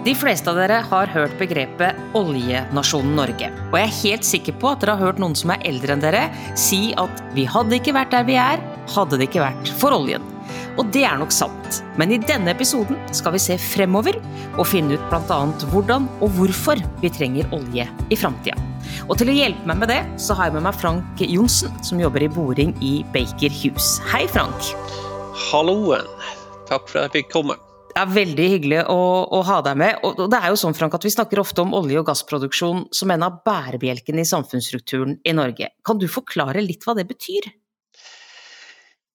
De fleste av dere har hørt begrepet oljenasjonen Norge. Og jeg er helt sikker på at dere har hørt noen som er eldre enn dere, si at vi hadde ikke vært der vi er, hadde det ikke vært for oljen. Og det er nok sant. Men i denne episoden skal vi se fremover og finne ut bl.a. hvordan og hvorfor vi trenger olje i framtida. Og til å hjelpe meg med det, så har jeg med meg Frank Johnsen, som jobber i boring i Baker Hughes. Hei, Frank. Halloen. Takk for at jeg fikk komme. Det er veldig hyggelig å, å, ha deg med. Og det er jo sånn, Frank, at Vi snakker ofte om olje- og gassproduksjon som en av bærebjelkene i samfunnsstrukturen i Norge. Kan du forklare litt hva det betyr?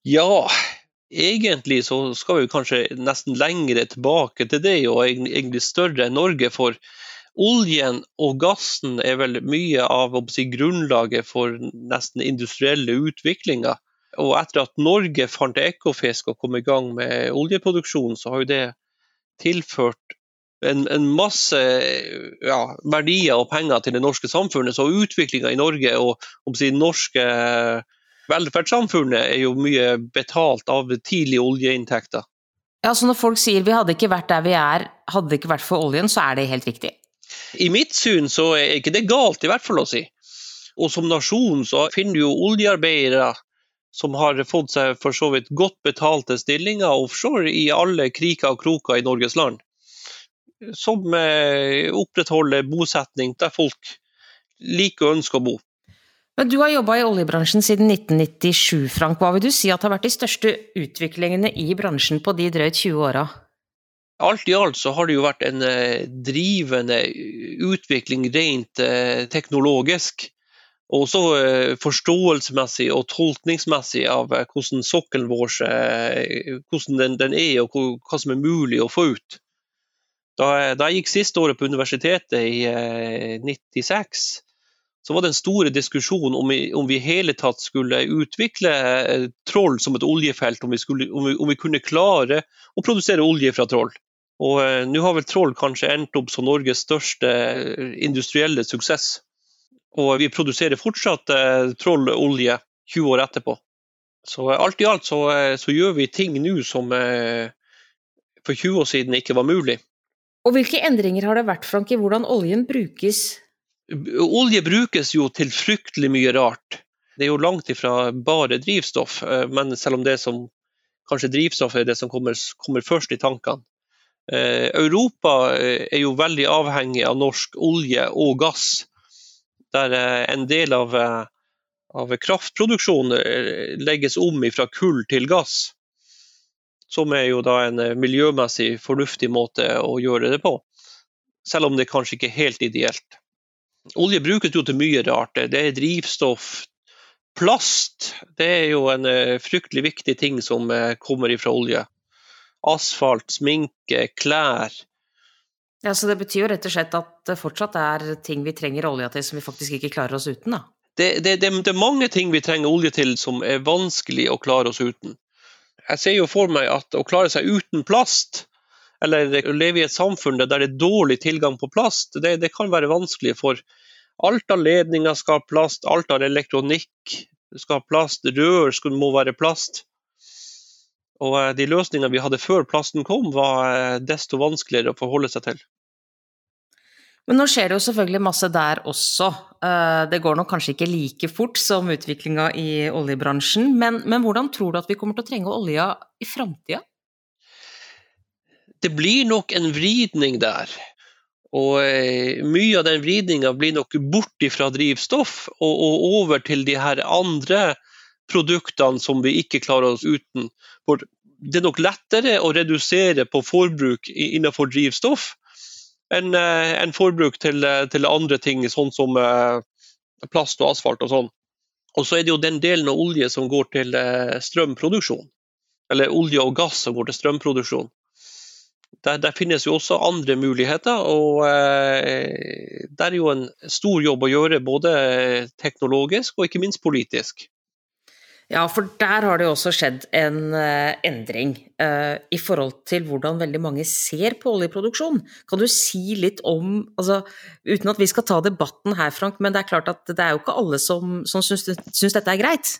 Ja, egentlig så skal vi kanskje nesten lengre tilbake til det, og egentlig større enn Norge. For oljen og gassen er vel mye av si, grunnlaget for nesten industrielle utviklinger. Og etter at Norge fant Ekofisk og kom i gang med oljeproduksjon, så har jo det tilført en, en masse ja, verdier og penger til det norske samfunnet. Så utviklinga i Norge og om si, norske velferdssamfunnet er jo mye betalt av tidlige oljeinntekter. Ja, så Når folk sier vi hadde ikke vært der vi er, hadde det ikke vært for oljen, så er det helt riktig? I mitt syn så er ikke det galt, i hvert fall å si. Og som nasjon så finner du jo oljearbeidere som har fått seg for så vidt godt betalte stillinger offshore i alle kriker og kroker i Norges land. Som eh, opprettholder bosetning der folk liker og ønsker å bo. Men Du har jobba i oljebransjen siden 1997, Frank. Hva vil du si at har vært de største utviklingene i bransjen på de drøyt 20 åra? Alt i alt så har det jo vært en eh, drivende utvikling rent eh, teknologisk. Også eh, forståelsesmessig og tolkningsmessig av eh, hvordan sokkelen vår eh, hvordan den, den, er og hva som er mulig å få ut. Da, da jeg gikk siste året på universitetet i 96, så var det en stor diskusjon om vi, om vi hele tatt skulle utvikle Troll som et oljefelt, om vi, skulle, om vi, om vi kunne klare å produsere olje fra Troll. Og Nå har vel Troll kanskje endt opp som Norges største industrielle suksess. Og vi produserer fortsatt eh, trollolje 20 år etterpå. Så eh, alt i alt så, eh, så gjør vi ting nå som for 20 år siden ikke var mulig. Og Hvilke endringer har det vært Frank, i hvordan oljen brukes? Olje brukes jo til fryktelig mye rart. Det er jo langt ifra bare drivstoff, men selv om det som kanskje drivstoff er det som kommer, kommer først i tankene. Europa er jo veldig avhengig av norsk olje og gass der eh, en del av, eh, av kraftproduksjonen eh, legges om fra kull til gass. Som er jo da en miljømessig fornuftig måte å gjøre det på. Selv om det kanskje ikke er helt ideelt. Olje brukes jo til mye rart. Det er drivstoff. Plast det er jo en fryktelig viktig ting som kommer ifra olje. Asfalt, sminke, klær. Ja, Så det betyr jo rett og slett at det fortsatt er ting vi trenger olja til som vi faktisk ikke klarer oss uten, da? Det, det, det, det, er mange ting vi trenger olje til som er vanskelig å klare oss uten. Jeg ser jo for meg at å klare seg uten plast, eller å leve i et samfunn der det er dårlig tilgang på plast, det, kan være vanskelig. For alt av ledninger skal ha plast, alt av elektronikk skal ha plast, rør skal, må være plast. Og eh, de løsningene vi hadde før plasten kom, var eh, desto vanskeligere å forholde seg til. Men nå skjer det jo selvfølgelig masse der også. Eh, det går nok kanskje ikke like fort som utviklinga i oljebransjen, men, men, hvordan tror du at vi kommer til å trenge olja i framtida? Det blir nok en vridning der. Og eh, mye av den vridninga blir nok bort fra drivstoff og, og, over til de her andre produktene som vi ikke klarer oss uten. For det er nok lettere å redusere på forbruk innenfor drivstoff enn eh, en forbruk til, eh, til, andre ting, sånn som eh, plast og asfalt og sånn. Og så er det jo den delen av olje som går til strømproduksjon. Eller olje og gass som går til strømproduksjon. Der, der finnes jo også andre muligheter, og eh, det er jo en stor jobb å gjøre både teknologisk og ikke minst politisk. Ja, for der har det jo også skjedd en uh, endring uh, i forhold til hvordan veldig mange ser på oljeproduksjon. Kan du si litt om, altså, uten at vi skal ta debatten her, Frank, men det er klart at det er jo ikke alle som, som syns, syns dette er greit?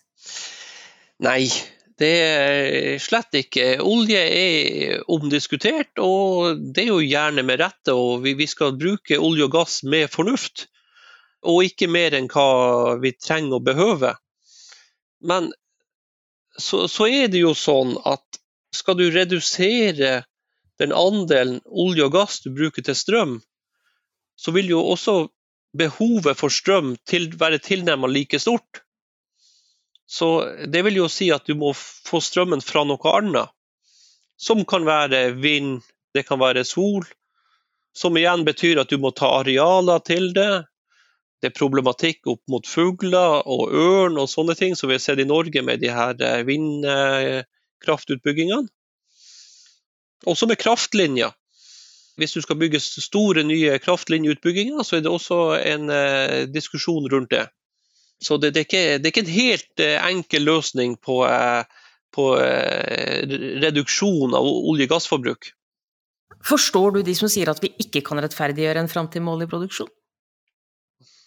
Nei, Det er slett ikke. Olje er omdiskutert, og det er jo gjerne med rette. og Vi skal bruke olje og gass med fornuft, og ikke mer enn hva vi trenger og behøver. Men så, så er det jo sånn at skal du redusere den andelen olje og gass du bruker til strøm, så vil jo også behovet for strøm til, være tilnærmet like stort. Så det vil jo si at du må få strømmen fra noe annet. Som kan være vind, det kan være sol. Som igjen betyr at du må ta arealer til det. Det er problematikk opp mot fugler og ørn og sånne ting som vi har sett i Norge med de her eh, vindkraftutbyggingene. Også med kraftlinjer. Hvis du skal bygge store, nye kraftlinjeutbygginger, så er det også en eh, diskusjon rundt det. Så det, det, er ikke, det, er ikke, en helt eh, enkel løsning på, på reduksjon av olje- og gassforbruk. Forstår du de som sier at vi ikke kan rettferdiggjøre en framtid med oljeproduksjon?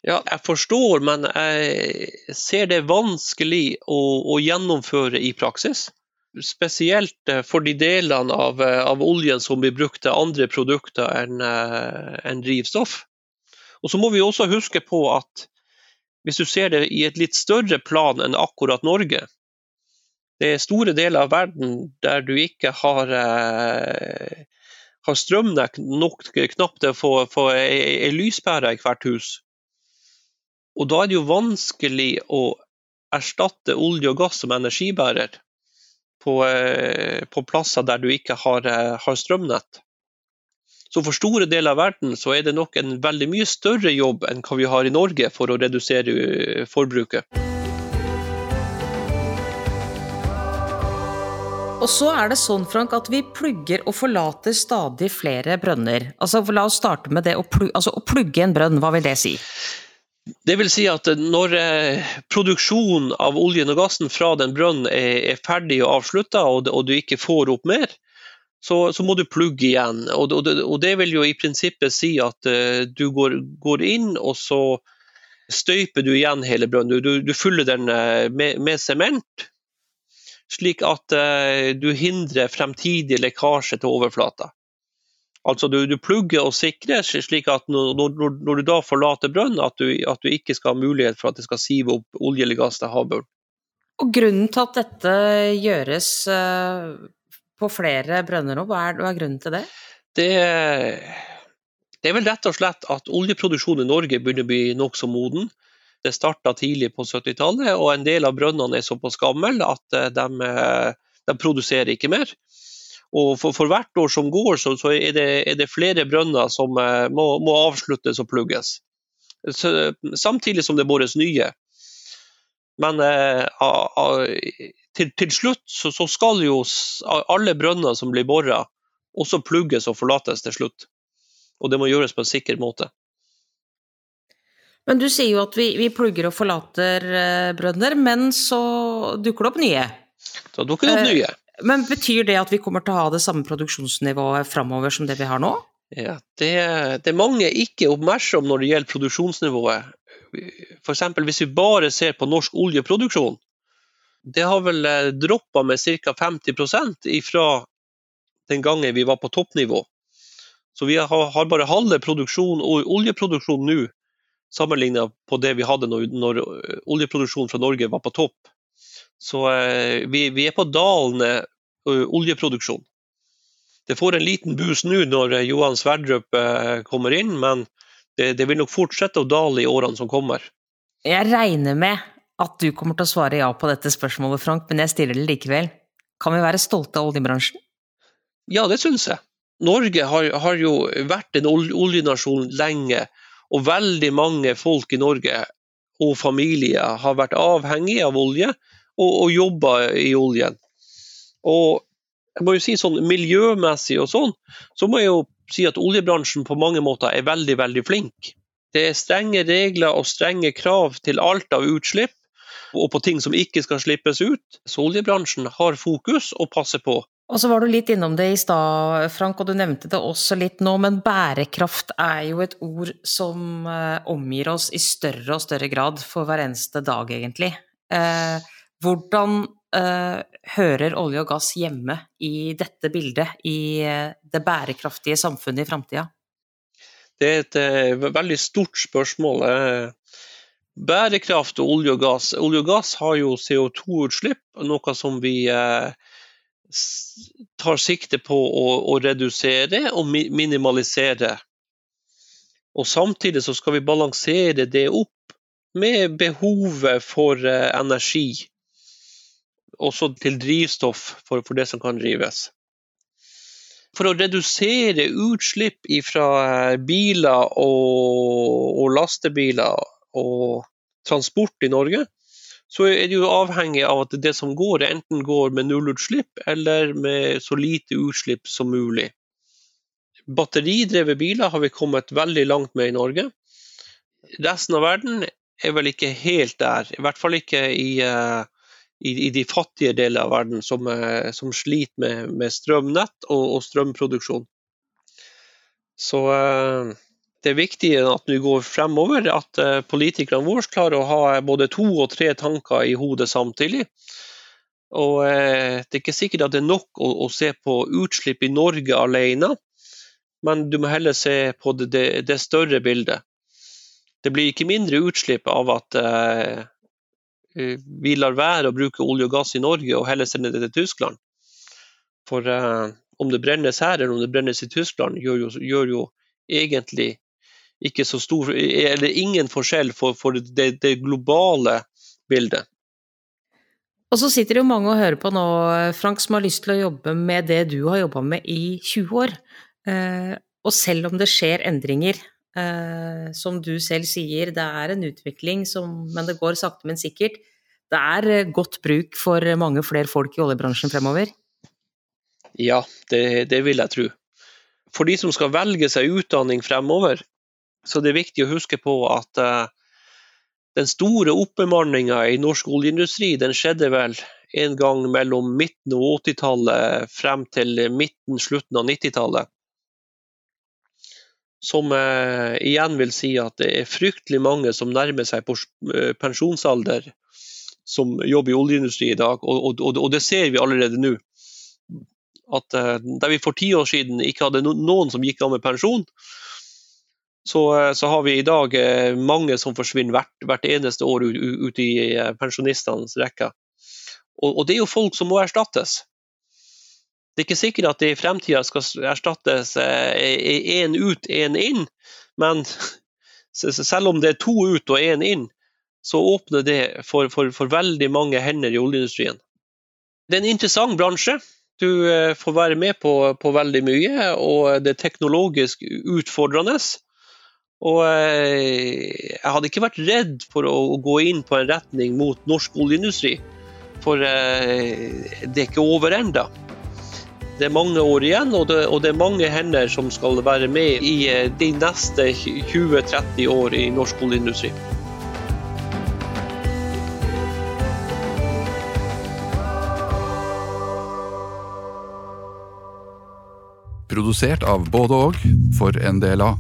Ja, jeg forstår, men jeg ser det vanskelig å, å gjennomføre i praksis. Spesielt eh, for de delene av, eh, av, oljen som blir brukt til andre produkter enn eh, en drivstoff. Og så må vi også huske på at hvis du ser det i et litt større plan enn akkurat Norge, det er store deler av verden der du ikke har, eh, har strømnett nok knapt til å få, få ei, lyspære i hvert hus. Og da er det jo vanskelig å erstatte olje og gass som energibærer på, eh, på plasser der du ikke har, eh, har, strømnett. Så for store deler av verden så er det nok en veldig mye større jobb enn hva vi har i Norge for å redusere eh, forbruket. Og så er det sånn, Frank, at vi plugger og forlater stadig flere brønner. Altså, La oss starte med det å plugge, altså, å plugge en brønn, hva vil det si? Det vil si at når eh, produksjonen av oljen og gassen fra den brønnen er, ferdig og avslutta, og, du ikke får opp mer, så, må du plugge igjen. Og, det vil jo i prinsippet si at uh, du går, inn, og så støyper du igjen hele brønnen. Du, fyller den uh, med sement, slik at du hindrer fremtidig lekkasje til overflata. Altså du, du, plugger og sikrer, slik at når, når, når du da forlater brønnen, at, at, du ikke skal ha mulighet for at det skal sive opp olje eller gass til havbunnen. Og Grunnen til at dette gjøres eh, på flere brønner nå, hva er, hva er grunnen til det? det? det? er vel rett og slett at oljeproduksjonen i Norge begynner å bli nokså moden. Det starta tidlig på 70-tallet, og en del av brønnene er såpass gamle at eh, de, eh, de produserer ikke mer. Og for, for, hvert år som går, så, så er, det, er, det, flere brønner som uh, må, må, avsluttes og plugges. Så, samtidig som det bores nye. Men uh, til, til, slutt så, så, skal jo alle brønner som blir bora, også plugges og forlates til slutt. Og det må gjøres på en sikker måte. Men du sier jo at vi, vi plugger og forlater eh, brønner, men så dukker det opp nye? Da dukker det opp nye. Men betyr det at vi kommer til å ha det samme produksjonsnivået framover som det vi har nå? Ja, det, det er mange ikke oppmerksom når det gjelder produksjonsnivået. F.eks. hvis vi bare ser på norsk oljeproduksjon. Det har vel eh, droppa med ca. 50% fra den gangen vi var på toppnivå. Så vi har, bare halve produksjon, oljeproduksjon nå sammenlignet på det vi hadde når, når oljeproduksjonen fra Norge var på topp. Så eh, vi, vi, er på dalende oljeproduksjon. Det får en liten boost nå når eh, Johan Sverdrup eh, kommer inn, men det, det, vil nok fortsette å dale i årene som kommer. Jeg regner med at du kommer til å svare ja på dette spørsmålet, Frank, men jeg stiller det likevel. Kan vi være stolte av oljebransjen? Ja, det syns jeg. Norge har, har jo vært en oljenasjon lenge, og veldig mange folk i Norge og familier har vært avhengige av olje og, og jobba i oljen. Og jeg må jo si sånn Miljømessig og sånn, så må jeg jo si at oljebransjen på mange måter er veldig, veldig flink. Det er strenge regler og strenge krav til alt av utslipp, og på ting som ikke skal slippes ut. Så oljebransjen har fokus og passer på. Og så var du litt innom det i stad, Frank, og du nevnte det også litt nå, men bærekraft er jo et ord som eh, omgir oss i større og større grad for hver eneste dag, egentlig. Eh, hvordan eh, hører olje og gass hjemme i dette bildet, i uh, det bærekraftige samfunnet i framtida? Det er et eh, veldig stort spørsmål. Bærekraft og olje og gass. Olje og gass har jo CO2-utslipp, noe som vi tar sikte på å, å redusere og mi minimalisere. Og Samtidig så skal vi balansere det opp med behovet for energi også til drivstoff for, for, det som kan drives. For å redusere utslipp fra eh, biler og, og, lastebiler og transport i Norge, så er det jo avhengig av at det som går, enten går med nullutslipp eller med så lite utslipp som mulig. Batteridrevne biler har vi kommet veldig langt med i Norge. Resten av verden er vel ikke helt der, i hvert fall ikke i uh, i, i, de fattige deler av verden som, eh, som sliter med, med strømnett og, og, strømproduksjon. Så eh, det er viktig at vi går fremover, at eh, politikerne våre klarer å ha både to og tre tanker i hodet samtidig. Og Det er ikke sikkert at det er nok å, å se på utslipp i Norge alene, men du må heller se på det, det, det større bildet. Det blir ikke mindre utslipp av at vi lar være å bruke olje og gass i Norge og heller sende det til Tyskland. For uh, om det brennes her eller om det brennes i Tyskland, gjør jo, gjør jo egentlig ikke så stor Eller ingen forskjell for, for det, det, globale bildet. Og så sitter det jo mange og hører på nå, Frank, som har lyst til å jobbe med det du har jobba med i 20 år. Og selv om det skjer endringer, uh, som du selv sier, det er en utvikling som Men det går sakte, men sikkert det er eh, godt bruk for mange flere folk i oljebransjen fremover? Ja, det, det vil jeg tro. For de som skal velge seg utdanning fremover, så det er viktig å huske på at uh, den store oppbemanninga i norsk oljeindustri den skjedde vel en gang mellom midten av 80-tallet frem til midten, slutten av 90-tallet. Som eh, igjen vil si at det er fryktelig mange som nærmer seg pensjonsalder som jobber i oljeindustrien i dag, og, og, og, det ser vi allerede nå. At eh, Der vi for ti år siden ikke hadde noen som gikk av med pensjon, så, uh, så har vi i dag eh, mange som forsvinner hvert, hvert eneste år ut, ut i pensjonistenes rekker. Og, og, det er jo folk som må erstattes. Det er ikke sikkert at det i fremtida skal erstattes én ut, én inn, men selv om det er to ut og én inn, så åpner det for, for, for, veldig mange hender i oljeindustrien. Det er en interessant bransje. Du eh, får være med på, på veldig mye, og det er teknologisk utfordrende. Og eh, jeg hadde ikke vært redd for å, gå inn på en retning mot norsk oljeindustri, for eh, det er ikke over ennå. Det er mange år igjen, og det, og det, er mange hender som skal være med i de neste 20-30 år i norsk oljeindustri. Produsert av både og for av